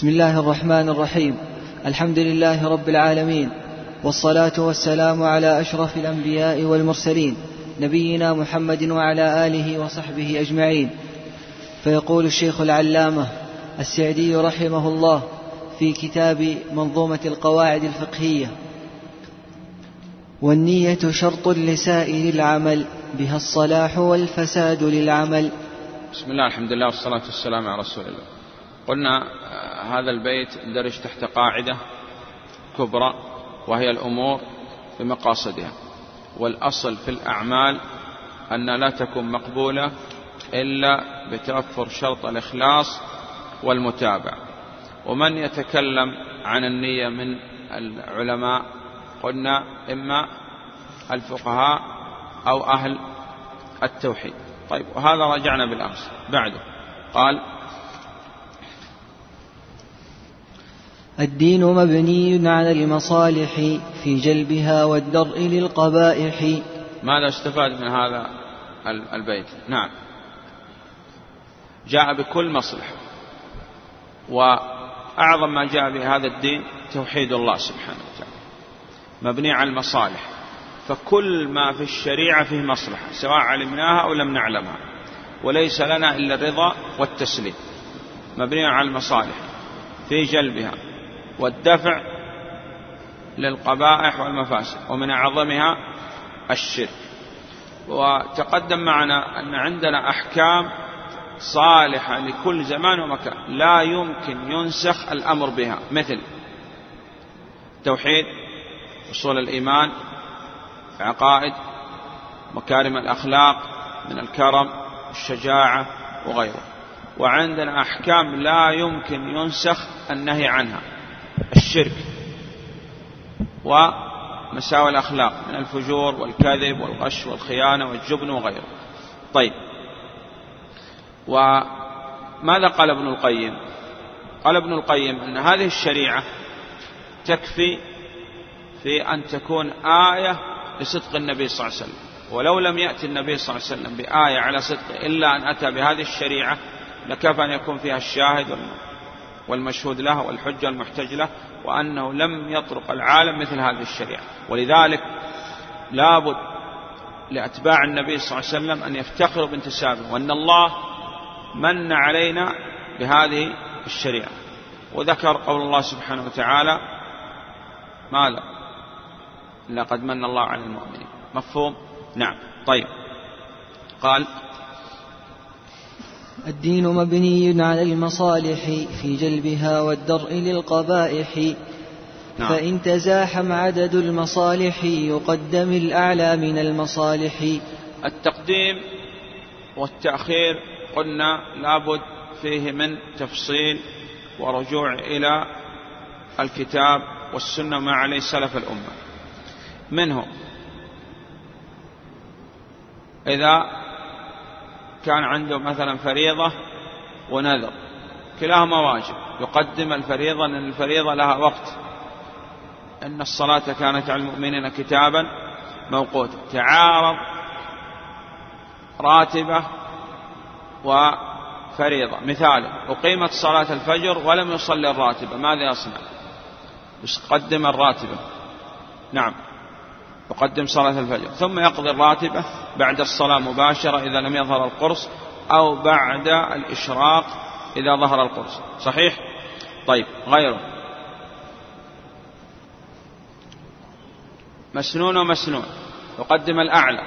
بسم الله الرحمن الرحيم. الحمد لله رب العالمين. والصلاة والسلام على أشرف الأنبياء والمرسلين نبينا محمد وعلى آله وصحبه أجمعين. فيقول الشيخ العلامة السعدي رحمه الله في كتاب منظومة القواعد الفقهية والنية شرط لسائر العمل بها الصلاح والفساد للعمل. بسم الله الحمد لله والصلاة والسلام على رسول الله. قلنا هذا البيت درج تحت قاعدة كبرى وهي الأمور بمقاصدها والأصل في الأعمال أن لا تكون مقبولة إلا بتوفر شرط الإخلاص والمتابعة. ومن يتكلم عن النية من العلماء قلنا إما الفقهاء أو أهل التوحيد. طيب وهذا راجعنا بالأمس. بعده قال الدين مبني على المصالح في جلبها والدرء للقبائح. ماذا استفاد من هذا البيت؟ نعم. جاء بكل مصلحة وأعظم ما جاء به هذا الدين توحيد الله سبحانه وتعالى. مبني على المصالح. فكل ما في الشريعة فيه مصلحة سواء علمناها أو لم نعلمها. وليس لنا إلا الرضا والتسليم. مبني على المصالح. في جلبها. والدفع للقبائح والمفاسد ومن أعظمها الشرك. وتقدم معنا أن عندنا أحكام صالحة لكل زمان ومكان لا يمكن ينسخ الأمر بها. مثل توحيد أصول الإيمان عقائد مكارم الأخلاق من الكرم والشجاعة وغيره. وعندنا أحكام لا يمكن ينسخ النهي عنها. الشرك ومساوي الأخلاق من الفجور والكذب والغش والخيانة والجبن وغيره. طيب. وماذا قال ابن القيم؟ قال ابن القيم أن هذه الشريعة تكفي في أن تكون آية لصدق النبي صلى الله عليه وسلم. ولو لم يأتي النبي صلى الله عليه وسلم بآية على صدقه إلا أن أتى بهذه الشريعة لكفى أن يكون فيها الشاهد والمشهود له والحجة المحتج له وأنه لم يطرق العالم مثل هذه الشريعة. ولذلك لابد لأتباع النبي صلى الله عليه وسلم أن يفتخروا بانتسابه وأن الله من علينا بهذه الشريعة. وذكر قول الله سبحانه وتعالى ماذا؟ لقد من الله على المؤمنين. مفهوم؟ نعم. طيب. قال الدين مبني على المصالح في جلبها والدرء للقبائح. نعم. فإن تزاحم عدد المصالح يقدم الأعلى من المصالح. التقديم والتأخير قلنا لابد فيه من تفصيل ورجوع إلى الكتاب والسنة ما عليه سلف الأمة. منه إذا كان عنده مثلا فريضة ونذر. كلاهما واجب. يقدم الفريضة لأن الفريضة لها وقت. إن الصلاة كانت على المؤمنين كتابا موقوتا. تعارض راتبة وفريضة. مثال أقيمت صلاة الفجر ولم يصلي الراتبة. ماذا يصنع؟ يقدم الراتبة. نعم. يقدم صلاة الفجر. ثم يقضي الراتبة بعد الصلاة مباشرة إذا لم يظهر القرص أو بعد الإشراق إذا ظهر القرص. صحيح؟ طيب غيره. مسنون ومسنون يقدم الأعلى.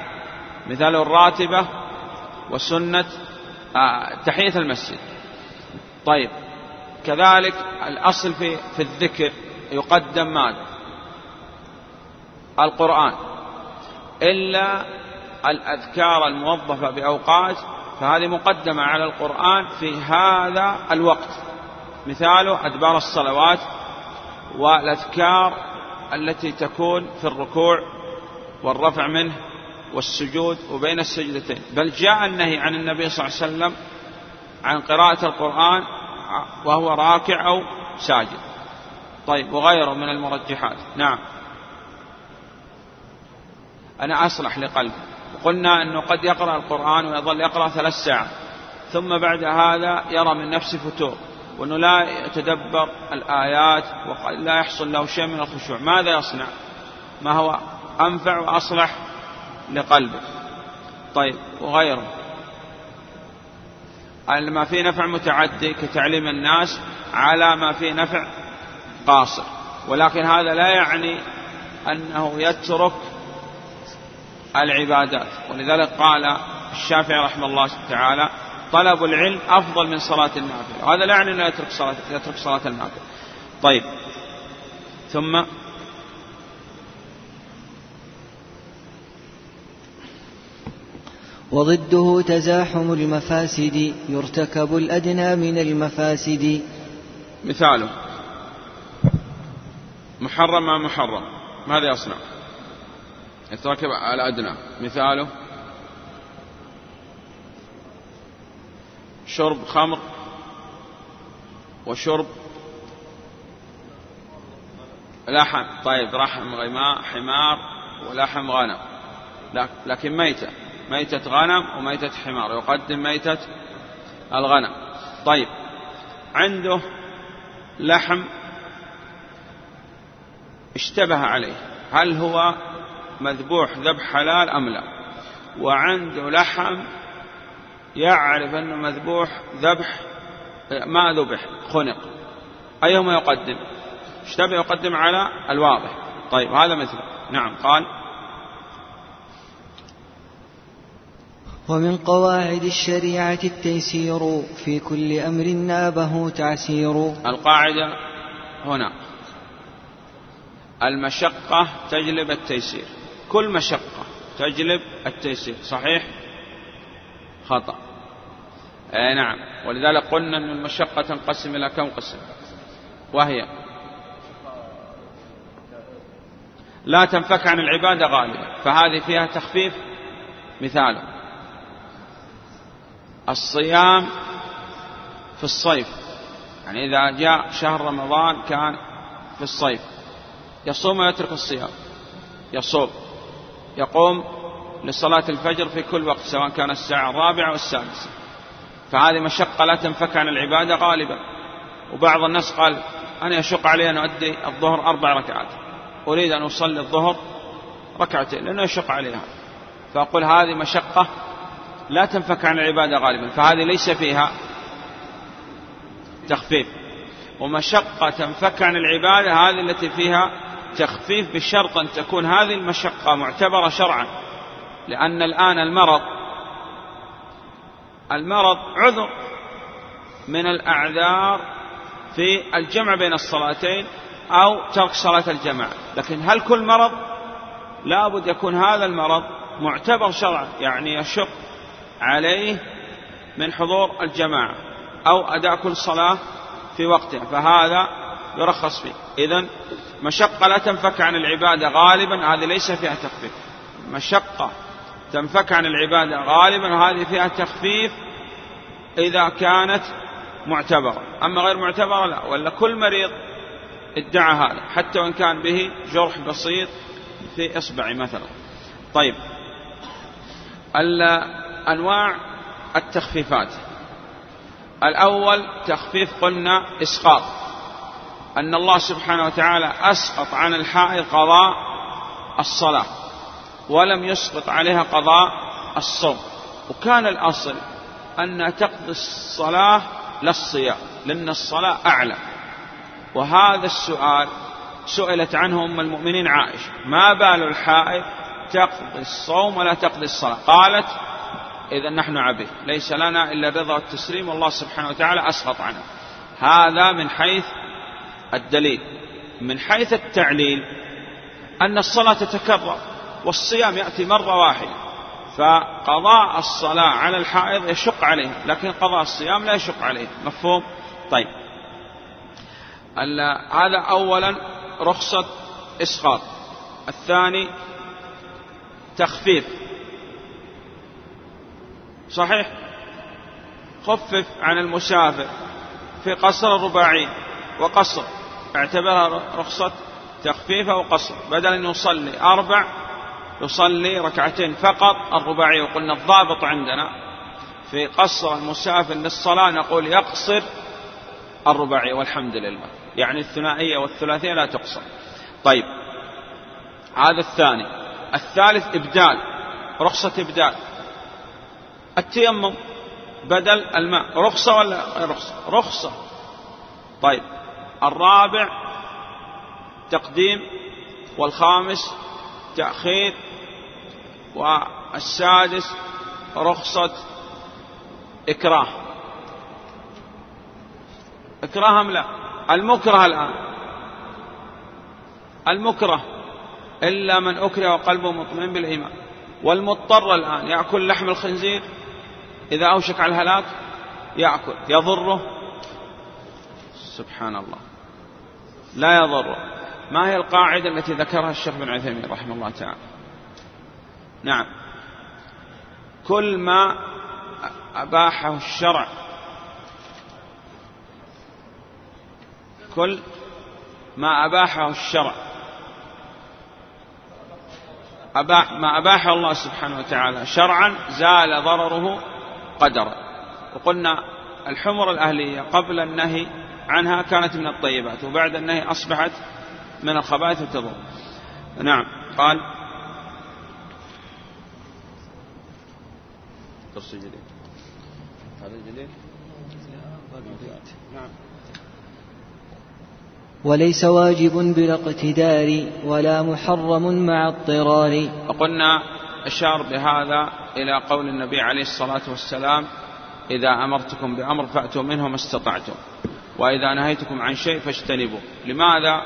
مثال الراتبة وسنة آه، تحية المسجد. طيب كذلك الأصل في في الذكر يقدم ماذا؟ القرآن. إلا الأذكار الموظفة بأوقات فهذه مقدمة على القرآن في هذا الوقت. مثاله أدبار الصلوات والأذكار التي تكون في الركوع والرفع منه والسجود وبين السجدتين. بل جاء النهي عن النبي صلى الله عليه وسلم عن قراءة القرآن وهو راكع أو ساجد. طيب وغيره من المرجحات. نعم. أنا أصلح لقلبي. وقلنا أنه قد يقرأ القرآن ويظل يقرأ ثلاث ساعات. ثم بعد هذا يرى من نفسه فتور وأنه لا يتدبر الآيات وقد لا يحصل له شيء من الخشوع. ماذا يصنع؟ ما هو؟ أنفع وأصلح لقلبه. طيب وغيره. ما فيه نفع متعدي كتعليم الناس على ما فيه نفع قاصر. ولكن هذا لا يعني أنه يترك العبادات. ولذلك قال الشافعي رحمه الله تعالى طلب العلم أفضل من صلاة النافلة. وهذا لا يعني أنه يترك صلاة يترك صلاة النافلة. طيب. ثم وضده تزاحم المفاسد يرتكب الأدنى من المفاسد. مثاله. محرم مع محرم. ماذا يصنع؟ يتركب على أدنى. مثاله. شرب خمر وشرب لحم. طيب رحم غماء حمار ولحم غنم. لكن ميتة. ميتة غنم وميتة حمار. يقدم ميتة الغنم. طيب. عنده لحم اشتبه عليه. هل هو مذبوح ذبح حلال أم لا. وعنده لحم يعرف أنه مذبوح ذبح ما ذبح خنق. أيهما يقدم؟ اشتبه يقدم على الواضح؟ طيب هذا مثل. نعم قال. ومن قواعد الشريعة التيسير في كل أمر نابه تعسير. القاعدة هنا. المشقة تجلب التيسير. كل مشقة. تجلب التيسير. صحيح؟ خطأ. أي نعم. ولذلك قلنا أن المشقة تنقسم إلى كم قسم؟ وهي لا تنفك عن العبادة غالبا. فهذه فيها تخفيف؟ مثاله الصيام في الصيف. يعني إذا جاء شهر رمضان كان في الصيف. يصوم ويترك الصيام. يصوم. يقوم لصلاة الفجر في كل وقت سواء كان الساعة الرابعة أو السادسة. فهذه مشقة لا تنفك عن العبادة غالبا. وبعض الناس قال أنا يشق علي أن أؤدي الظهر أربع ركعات. أريد أن أصلي الظهر ركعتين لأنه يشق عليها فأقول هذه مشقة لا تنفك عن العبادة غالبا. فهذه ليس فيها تخفيف. ومشقة تنفك عن العبادة هذه التي فيها تخفيف بشرط أن تكون هذه المشقة معتبرة شرعا لأن الآن المرض المرض عذر من الأعذار في الجمع بين الصلاتين أو ترك صلاة الجماعة. لكن هل كل مرض؟ لابد يكون هذا المرض معتبر شرعا يعني يشق عليه من حضور الجماعة أو أداء كل صلاة في وقتها. فهذا يرخص فيه. إذا مشقة لا تنفك عن العبادة غالبا هذه ليس فيها تخفيف. مشقة تنفك عن العبادة غالبا وهذه فيها تخفيف إذا كانت معتبرة. أما غير معتبرة لا ولا كل مريض ادعى هذا حتى وإن كان به جرح بسيط في إصبعي مثلا. طيب. أنواع التخفيفات. الأول تخفيف قلنا إسقاط. أن الله سبحانه وتعالى أسقط عن الحائض قضاء الصلاة ولم يسقط عليها قضاء الصوم. وكان الأصل أن تقضي الصلاة للصيام لأن الصلاة أعلى. وهذا السؤال سئلت عنه أم المؤمنين عائشة ما بال الحائض تقضي الصوم ولا تقضي الصلاة؟ قالت إذا نحن عبيد ليس لنا إلا الرضا والتسليم والله سبحانه وتعالى أسقط عنه. هذا من حيث الدليل من حيث التعليل أن الصلاة تتكرر والصيام يأتي مرة واحدة فقضاء الصلاة على الحائض يشق عليها لكن قضاء الصيام لا يشق عليه مفهوم؟ طيب. هذا أولا رخصة إسقاط. الثاني تخفيف. صحيح؟ خفف عن المسافر في قصر الرباعي وقصر. اعتبرها رخصة تخفيف أو قصر بدل أن يصلي أربع يصلي ركعتين فقط الرباعي وقلنا الضابط عندنا في قصر المسافر للصلاة نقول يقصر الرباعية والحمد لله. يعني الثنائية والثلاثية لا تقصر. طيب هذا الثاني. الثالث إبدال رخصة إبدال. التيمم بدل الماء رخصة ولا رخصة؟ رخصة. طيب الرابع تقديم والخامس تأخير والسادس رخصة إكراه. إكراه أم لا؟ المكره الآن. المكره إلا من أكره وقلبه مطمئن بالإيمان والمضطر الآن يأكل لحم الخنزير إذا أوشك على الهلاك يأكل يضره. سبحان الله. لا يضره ما هي القاعدة التي ذكرها الشيخ بن عثيمين رحمه الله تعالى؟ نعم. كل ما أباحه الشرع كل ما أباحه الشرع أباح ما أباحه الله سبحانه وتعالى شرعا زال ضرره قدرا. وقلنا الحمر الأهلية قبل النهي عنها كانت من الطيبات وبعد النهي أصبحت من الخبائث وتضر نعم قال درس جديد هذا جديد؟ نعم. وليس واجب بلا اقتدار ولا محرم مع اضطرار. وقلنا أشار بهذا إلى قول النبي عليه الصلاة والسلام إذا أمرتكم بأمر فأتوا منه ما استطعتم. وإذا نهيتكم عن شيء فاجتنبوه. لماذا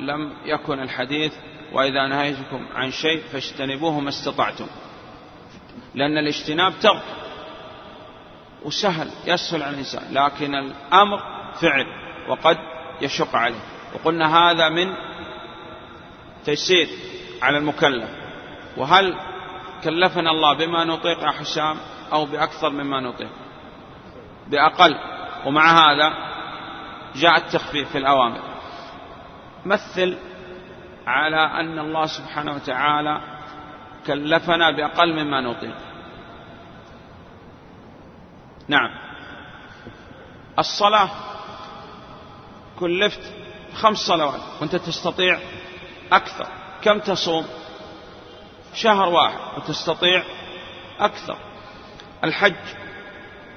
لم يكن الحديث وإذا نهيتكم عن شيء فاجتنبوه ما استطعتم؟ لأن الاجتناب ترك وسهل يسهل على الإنسان لكن الأمر فعل وقد يشق عليه. وقلنا هذا من تيسير على المكلف. وهل كلفنا الله بما نطيق يا حسام أو بأكثر مما نطيق؟ بأقل. ومع هذا جاء التخفيف في الأوامر. مثل على أن الله سبحانه وتعالى كلفنا بأقل مما نطيق نعم. الصلاة كلفت خمس صلوات. وأنت تستطيع أكثر. كم تصوم؟ شهر واحد. وتستطيع أكثر. الحج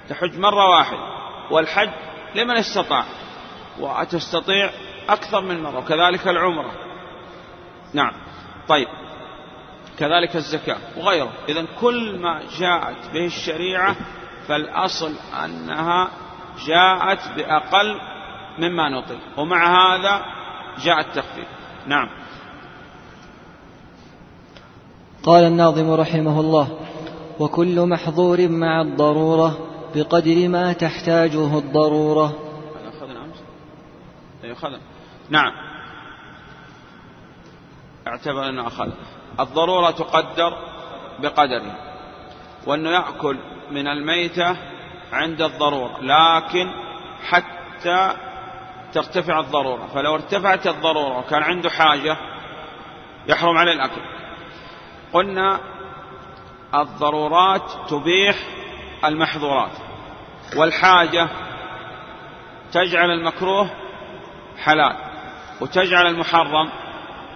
تحج مرة واحدة والحج لمن استطاع؟ وتستطيع أكثر من مرة وكذلك العمرة. نعم. طيب. كذلك الزكاة وغيره. إذا كل ما جاءت به الشريعة فالأصل أنها جاءت بأقل مما نطق ومع هذا جاء التخفيف. نعم. قال الناظم رحمه الله وكل محظور مع الضرورة بقدر ما تحتاجه الضرورة. أخذنا نعم. اعتبر أنه أخذ. الضرورة تقدر بقدره وأنه يأكل من الميتة عند الضرورة لكن حتى ترتفع الضرورة. فلو ارتفعت الضرورة وكان عنده حاجة يحرم عليه الأكل. قلنا الضرورات تبيح المحظورات والحاجة تجعل المكروه حلال. وتجعل المحرم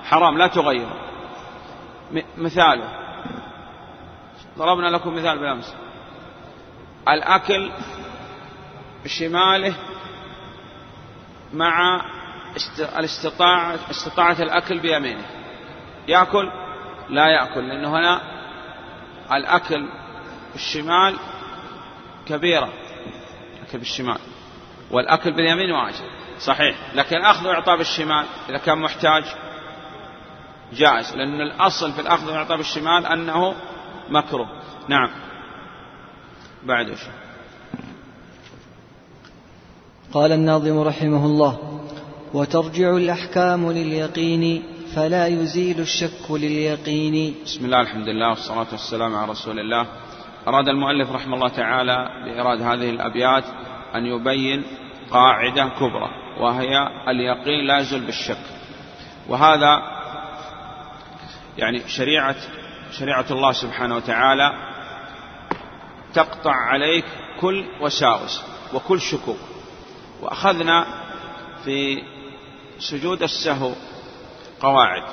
حرام لا تغيره. مثاله. ضربنا لكم مثال بالأمس. الأكل بشماله مع الاستطاعة استطاعة الأكل بيمينه. يأكل؟ لا يأكل لأنه هنا الأكل بالشمال كبيرة. الأكل بالشمال. والأكل باليمين واجب. صحيح. لكن الأخذ وإعطاء بالشمال إذا كان محتاج جائز لأن الأصل في الأخذ والإعطاء بالشمال أنه مكروه. نعم. بعد وش قال الناظم رحمه الله وترجع الأحكام لليقين فلا يزيل الشك لليقين. بسم الله الحمد لله والصلاة والسلام على رسول الله. أراد المؤلف رحمه الله تعالى بإراد هذه الأبيات أن يبين قاعدة كبرى. وهي اليقين لا يزول بالشك. وهذا يعني شريعة شريعة الله سبحانه وتعالى تقطع عليك كل وساوس وكل شكوك. وأخذنا في سجود السهو قواعد.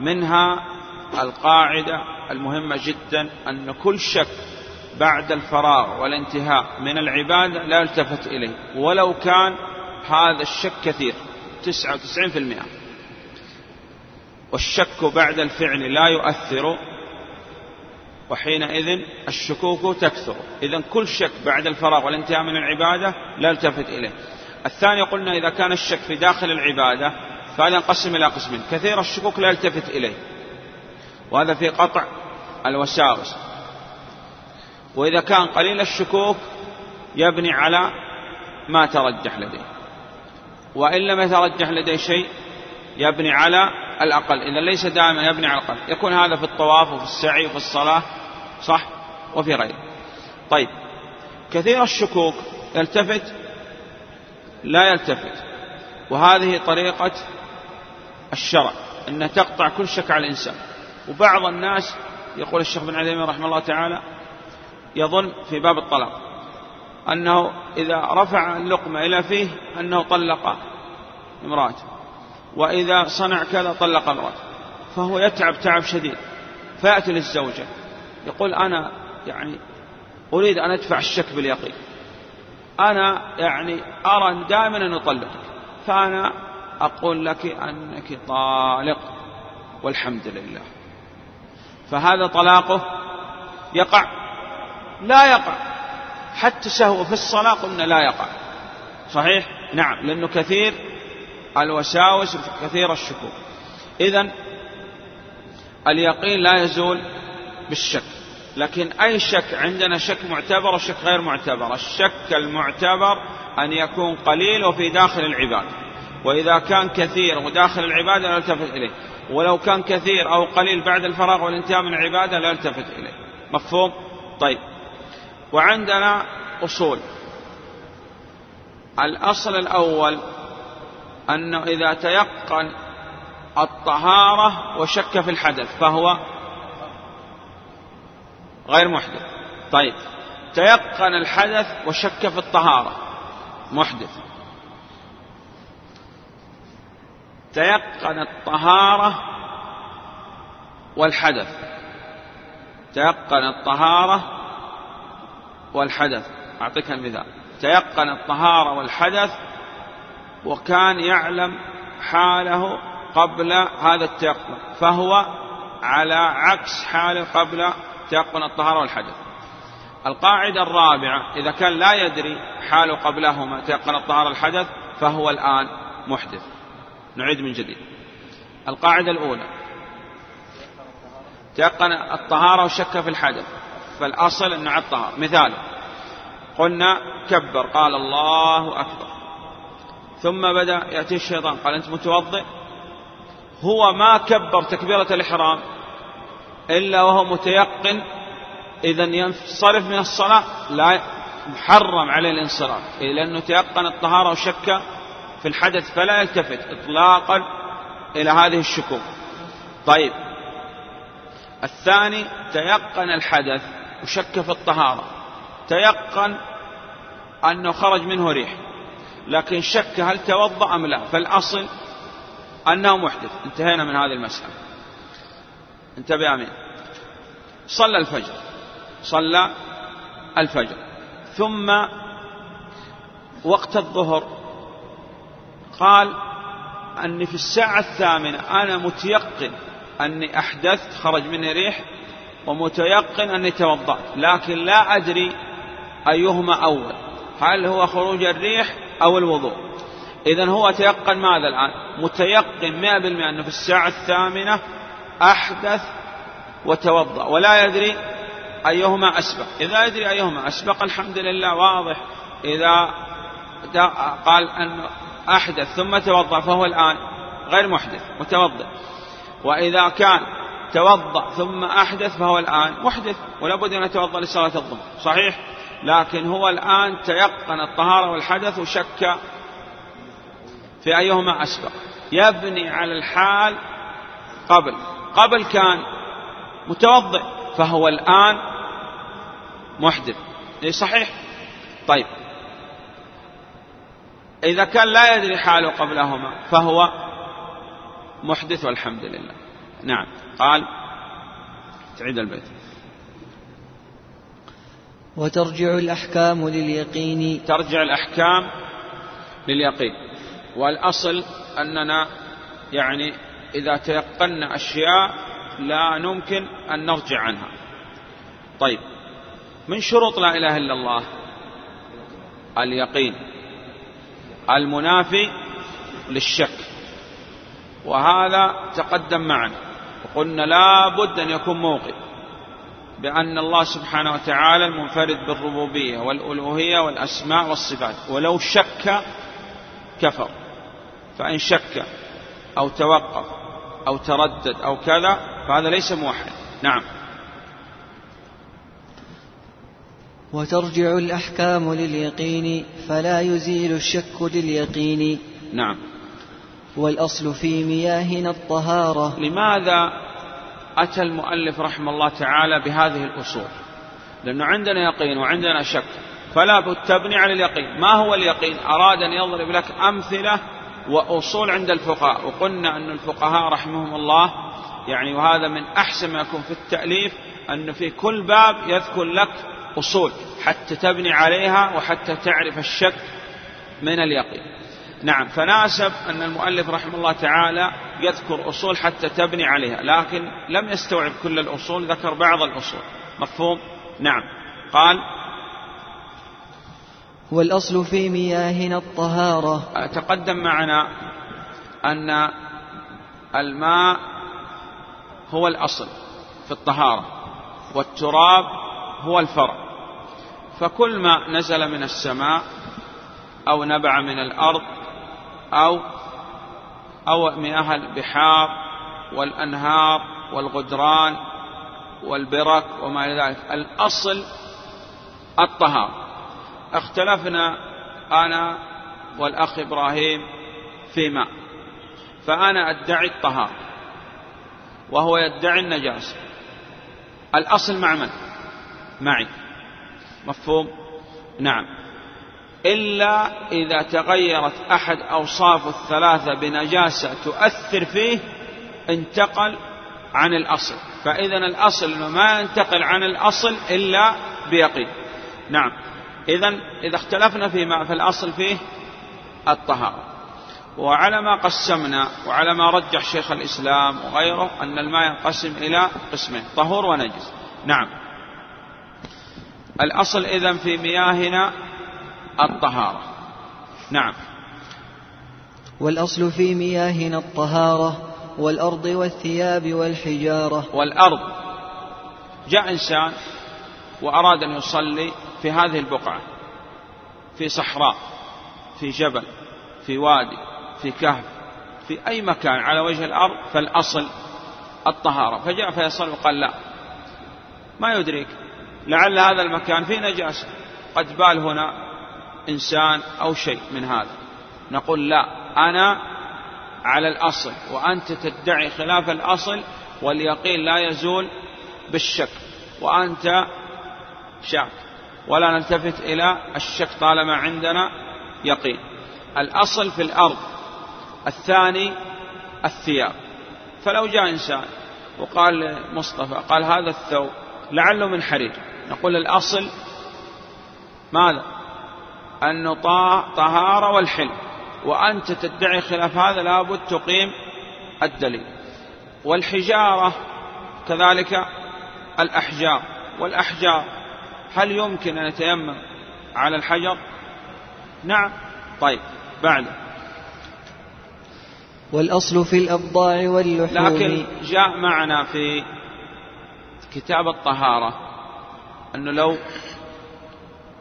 منها القاعدة المهمة جدا أن كل شك بعد الفراغ والانتهاء من العبادة لا يلتفت إليه. ولو كان هذا الشك كثير. تسعة وتسعين في المئة. والشك بعد الفعل لا يؤثر وحينئذ الشكوك تكثر. إذا كل شك بعد الفراغ والانتهاء من العبادة لا يلتفت إليه. الثاني قلنا إذا كان الشك في داخل العبادة فهذا ينقسم إلى قسمين. كثير الشكوك لا يلتفت إليه. وهذا في قطع الوساوس. وإذا كان قليل الشكوك يبني على ما ترجح لديه. وإن لم يترجح لديه شيء يبني على الأقل إذا ليس دائما يبني على الأقل. يكون هذا في الطواف وفي السعي وفي الصلاة صح؟ وفي غيره. طيب كثير الشكوك يلتفت لا يلتفت. وهذه طريقة الشرع أن تقطع كل شك على الإنسان. وبعض الناس يقول الشيخ بن عثيمين رحمه الله تعالى يظن في باب الطلاق. أنه إذا رفع اللقمة إلى فيه أنه طلق امرأته. وإذا صنع كذا طلق امرأته. فهو يتعب تعب شديد. فيأتي للزوجة. يقول أنا يعني أريد أن أدفع الشك باليقين. أنا يعني أرى دائما أن أطلقك فأنا أقول لك أنك طالق. والحمد لله. فهذا طلاقه يقع. لا يقع. حتى سهو في الصلاة قلنا لا يقع. صحيح؟ نعم لأنه كثير الوساوس كثير الشكوك. إذا اليقين لا يزول بالشك لكن أي شك؟ عندنا شك معتبر وشك غير معتبر. الشك المعتبر أن يكون قليل وفي داخل العبادة. وإذا كان كثير وداخل العبادة لا يلتفت إليه. ولو كان كثير أو قليل بعد الفراغ والانتهاء من العبادة لا يلتفت إليه. مفهوم؟ طيب. وعندنا أصول. الأصل الأول أنه إذا تيقن الطهارة وشك في الحدث فهو غير محدث. طيب تيقن الحدث وشك في الطهارة محدث. تيقن الطهارة والحدث. تيقن الطهارة والحدث. أعطيك المثال. تيقن الطهارة والحدث وكان يعلم حاله قبل هذا التيقن فهو على عكس حاله قبل تيقن الطهارة والحدث. القاعدة الرابعة إذا كان لا يدري حاله قبلهما تيقن الطهارة والحدث فهو الآن محدث. نعيد من جديد. القاعدة الأولى. تيقن الطهارة وشك في الحدث. فالأصل أنه على الطهارة مثال. قلنا كبر قال الله أكبر. ثم بدأ يأتي الشيطان قال أنت متوضئ؟ هو ما كبر تكبيرة الإحرام إلا وهو متيقن إذا ينصرف من الصلاة لا محرم عليه الانصراف. لأنه تيقن الطهارة وشك في الحدث فلا يلتفت إطلاقا إلى هذه الشكوك. طيب. الثاني تيقن الحدث وشك في الطهارة. تيقن أنه خرج منه ريح. لكن شك هل توضأ أم لا. فالأصل أنه محدث انتهينا من هذه المسألة. انتبه أمين. صلى الفجر. صلى الفجر. ثم وقت الظهر قال أني في الساعة الثامنة أنا متيقن أني أحدثت خرج مني ريح ومتيقن أني توضأت لكن لا أدري أيهما أول. هل هو خروج الريح أو الوضوء؟ إذا هو تيقن ماذا الآن؟ متيقن مئة بالمئة أنه في الساعة الثامنة أحدث وتوضأ. ولا يدري أيهما أسبق. إذا يدري أيهما أسبق الحمد لله واضح. إذا قال أن أحدث ثم توضأ فهو الآن غير محدث متوضئ. وإذا كان توضأ ثم أحدث فهو الآن محدث ولا بد أن يتوضأ لصلاة الظهر. صحيح؟ لكن هو الآن تيقن الطهارة والحدث وشك في أيهما أسبق. يبني على الحال قبل. قبل كان متوضئ فهو الآن محدث. إيه صحيح؟ طيب. إذا كان لا يدري حاله قبلهما فهو محدث والحمد لله. نعم. قال تعيد البيت. وترجع الأحكام لليقين. ترجع الأحكام لليقين. والأصل أننا يعني إذا تيقنا أشياء لا نمكن أن نرجع عنها. طيب من شروط لا إله إلا الله؟ اليقين. المنافي للشك. وهذا تقدم معنا. وقلنا لا بد أن يكون موقف بأن الله سبحانه وتعالى المنفرد بالربوبية والألوهية والأسماء والصفات. ولو شك كفر. فإن شك أو توقف أو تردد أو كذا فهذا ليس موحد. نعم. وترجع الأحكام لليقين فلا يزيل الشك لليقين. نعم. والأصل في مياهنا الطهارة. لماذا أتى المؤلف رحمه الله تعالى بهذه الأصول؟ لأنه عندنا يقين وعندنا شك. فلا بد تبني على اليقين. ما هو اليقين؟ أراد أن يضرب لك أمثلة وأصول عند الفقهاء. وقلنا أن الفقهاء رحمهم الله يعني وهذا من أحسن ما يكون في التأليف أن في كل باب يذكر لك أصول حتى تبني عليها وحتى تعرف الشك من اليقين. نعم فناسب أن المؤلف رحمه الله تعالى يذكر أصول حتى تبني عليها لكن لم يستوعب كل الأصول ذكر بعض الأصول مفهوم؟ نعم. قال والأصل في مياهنا الطهارة. تقدم معنا أن الماء هو الأصل في الطهارة والتراب هو الفرع. فكل ما نزل من السماء أو نبع من الأرض أو أو مياه البحار والأنهار والغدران والبرك وما إلى ذلك. الأصل الطهارة. اختلفنا أنا والأخ إبراهيم في ماء فأنا أدعي الطهارة وهو يدعي النجاسة. الأصل مع من؟ معي. مفهوم؟ نعم. إلا إذا تغيرت أحد أوصاف الثلاثة بنجاسة تؤثر فيه انتقل عن الأصل. فإذا الأصل ما ينتقل عن الأصل إلا بيقين. نعم. إذا إذا اختلفنا فيما فالأصل فيه الطهارة. وعلى ما قسمنا وعلى ما رجح شيخ الإسلام وغيره أن الماء ينقسم إلى قسمين طهور ونجس. نعم. الأصل إذا في مياهنا الطهارة. نعم. والأصل في مياهنا الطهارة والأرض والثياب والحجارة. والأرض. جاء إنسان وأراد أن يصلي في هذه البقعة في صحراء في جبل في وادي في كهف في أي مكان على وجه الأرض فالأصل الطهارة. فجاء فيصل وقال لا ما يدرك لعل هذا المكان فيه نجاسة قد بال هنا إنسان أو شيء من هذا. نقول لا أنا على الأصل وأنت تدعي خلاف الأصل واليقين لا يزول بالشك وأنت شاك. ولا نلتفت إلى الشك طالما عندنا يقين. الأصل في الأرض الثاني الثياب. فلو جاء إنسان وقال لمصطفى قال هذا الثوب لعله من حرير نقول الأصل ماذا؟ أنه طهارة والحل وأنت تدعي خلاف هذا لابد تقيم الدليل. والحجارة كذلك الأحجار. والأحجار هل يمكن أن يتيمم على الحجر؟ نعم. طيب بعد. والأصل في الأبضاع واللحوم. لكن جاء معنا في كتاب الطهارة أنه لو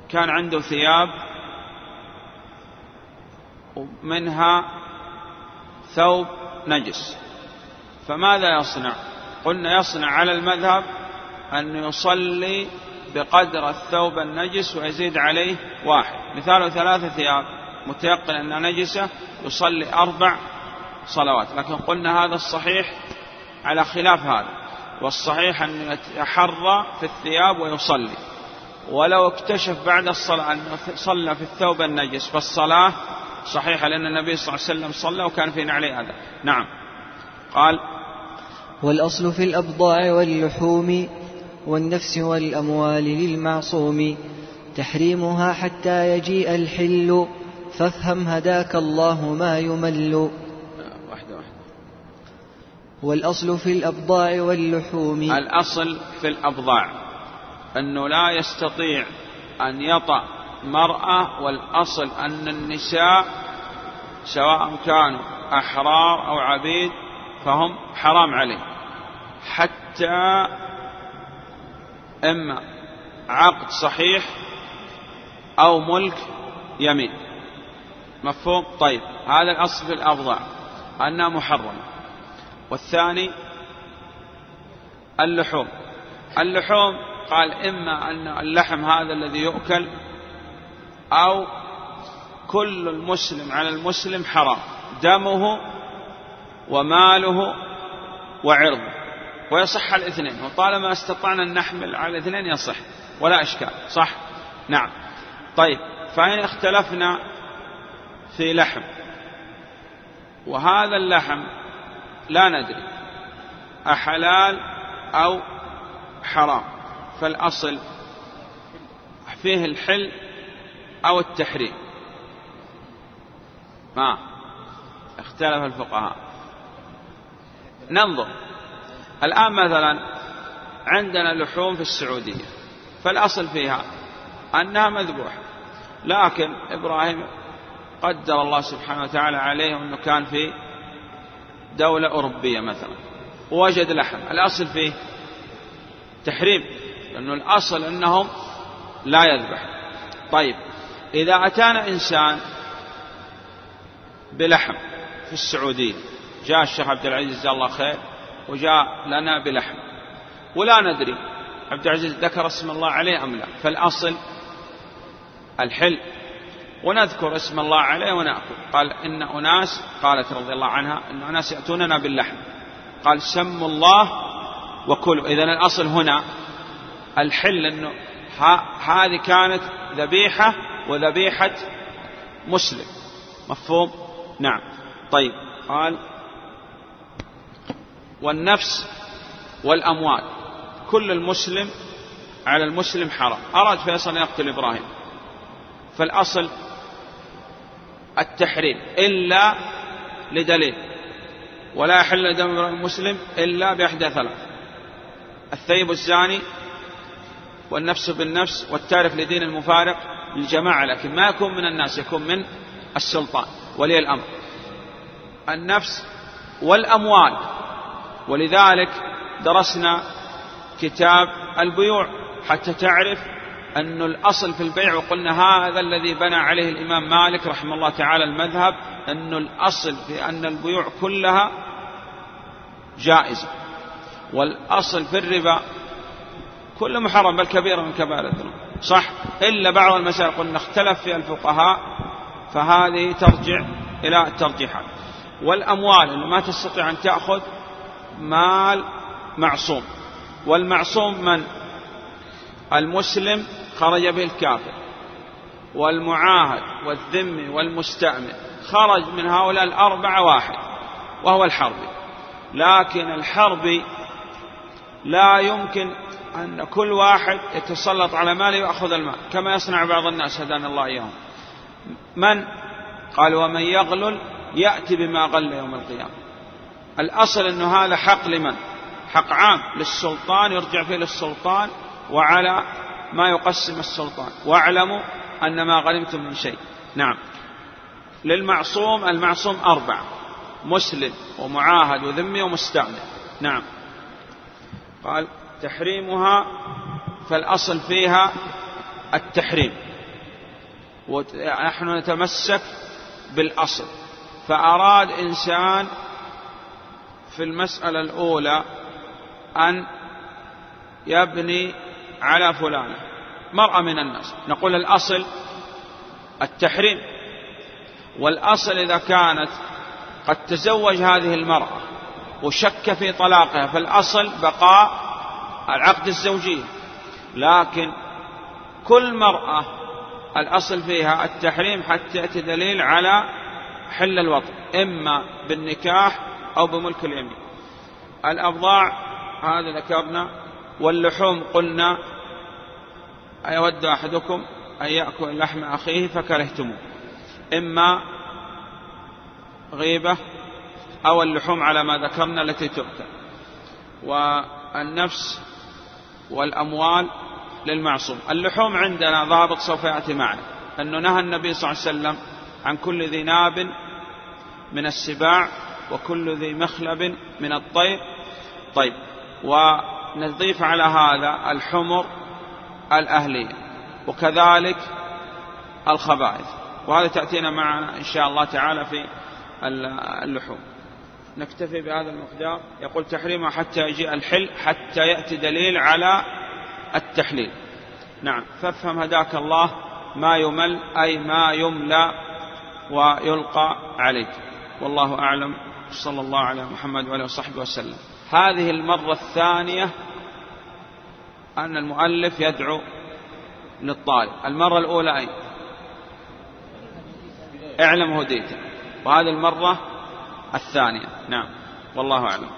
كان عنده ثياب منها ثوب نجس. فماذا يصنع؟ قلنا يصنع على المذهب أن يصلي بقدر الثوب النجس ويزيد عليه واحد. مثاله ثلاثة ثياب. متيقن أنها نجسة يصلي أربع صلوات. لكن قلنا هذا الصحيح على خلاف هذا. والصحيح أن يتحرى في الثياب ويصلي. ولو اكتشف بعد الصلاة أنه صلى في الثوب النجس فالصلاة صحيحة لأن النبي صلى الله عليه وسلم صلى وكان في نعلي هذا. نعم. قال والأصل في الأبضاع واللحوم والنفس والأموال للمعصوم. تحريمها حتى يجيء الحل. فافهم هداك الله ما يمل. واحدة واحدة. والأصل في الأبضاع واللحوم. الأصل في الأبضاع. أنه لا يستطيع أن يطأ مرأة والأصل أن النساء سواء كانوا أحرار أو عبيد فهم حرام عليه. حتى إما عقد صحيح أو ملك يمين. مفهوم؟ طيب هذا الأصل في الأبضاع أنها محرمة. والثاني اللحوم. اللحوم قال إما أن اللحم هذا الذي يؤكل أو كل المسلم على المسلم حرام دمه وماله وعرضه ويصح الاثنين وطالما استطعنا أن نحمل على الاثنين يصح ولا إشكال صح؟ نعم. طيب فإن اختلفنا في لحم وهذا اللحم لا ندري أحلال أو حرام فالأصل فيه الحل أو التحريم. ما اختلف الفقهاء. ننظر. الآن مثلا عندنا لحوم في السعودية. فالأصل فيها أنها مذبوحة. لكن إبراهيم قدر الله سبحانه وتعالى عليه أنه كان في دولة أوروبية مثلا. ووجد لحم. الأصل فيه تحريم. لأنه الأصل أنهم لا يذبح طيب. إذا أتانا إنسان بلحم في السعودية جاء الشيخ عبد العزيز جزاه الله خير وجاء لنا بلحم. ولا ندري عبد العزيز ذكر اسم الله عليه أم لا فالأصل الحل. ونذكر اسم الله عليه ونأكل. قال إن أناس قالت رضي الله عنها إن أناس يأتوننا باللحم. قال سموا الله وكلوا. إذا الأصل هنا الحل أنه هذه كانت ذبيحة وذبيحة مسلم. مفهوم؟ نعم. طيب قال والنفس والأموال كل المسلم على المسلم حرام. أراد فيصل أن يقتل إبراهيم. فالأصل التحريم إلا لدليل. ولا يحل دم المسلم إلا بإحدى ثلاث الثيب الزاني والنفس بالنفس والتارك لدين المفارق للجماعة لكن ما يكون من الناس يكون من السلطان ولي الأمر. النفس والأموال. ولذلك درسنا كتاب البيوع. حتى تعرف أن الأصل في البيع وقلنا هذا الذي بنى عليه الإمام مالك رحمه الله تعالى المذهب أن الأصل في أن البيوع كلها جائزة. والأصل في الربا كل محرم بل كبيرة من كبائر الذنوب. صح؟ إلا بعض المسائل قلنا اختلف فيها الفقهاء فهذه ترجع إلى الترجيحات. والأموال اللي ما تستطيع أن تأخذ مال معصوم. والمعصوم من؟ المسلم خرج به الكافر. والمعاهد والذمي والمستأمن خرج من هؤلاء الأربعة واحد وهو الحربي. لكن الحربي لا يمكن أن كل واحد يتسلط على ماله ويأخذ المال كما يصنع بعض الناس هدانا الله إياهم. من؟ قال ومن يغلل يأتي بما غل يوم القيامة. الأصل أنه هذا حق لمن؟ حق عام للسلطان يرجع فيه للسلطان وعلى ما يقسم السلطان. واعلموا أن ما غنمتم من شيء. نعم. للمعصوم المعصوم أربع مسلم ومعاهد وذمي ومستأمن نعم. قال تحريمها فالأصل فيها التحريم. ونحن نتمسك بالأصل. فأراد إنسان في المسألة الأولى أن يبني على فلان مرأة من الناس. نقول الأصل التحريم. والأصل إذا كانت قد تزوج هذه المرأة وشك في طلاقها فالأصل بقاء العقد الزوجية لكن كل مرأة الأصل فيها التحريم حتى يأتي دليل على حل الوطن إما بالنكاح أو بملك اليمين. الأبضاع هذا ذكرنا واللحوم قلنا أيود أحدكم أن يأكل لحم أخيه فكرهتموه. إما غيبة أو اللحوم على ما ذكرنا التي تؤكل. والنفس والأموال للمعصوم. اللحوم عندنا ضابط سوف يأتي معنا. أنه نهى النبي صلى الله عليه وسلم عن كل ذي ناب من السباع وكل ذي مخلب من الطير. طيب ونضيف على هذا الحمر الأهلية وكذلك الخبائث. وهذا تأتينا معنا إن شاء الله تعالى في اللحوم. نكتفي بهذا المقدار. يقول تحريمها حتى يجيء الحل حتى يأتي دليل على التحليل. نعم. فافهم هداك الله ما يمل أي ما يملى ويلقى عليك. والله أعلم. صلى الله على محمد وعلى وصحبه وسلم. هذه المرة الثانية أن المؤلف يدعو للطالب. المرة الأولى أي اعلم هديته وهذه المرة الثانية. نعم. والله أعلم.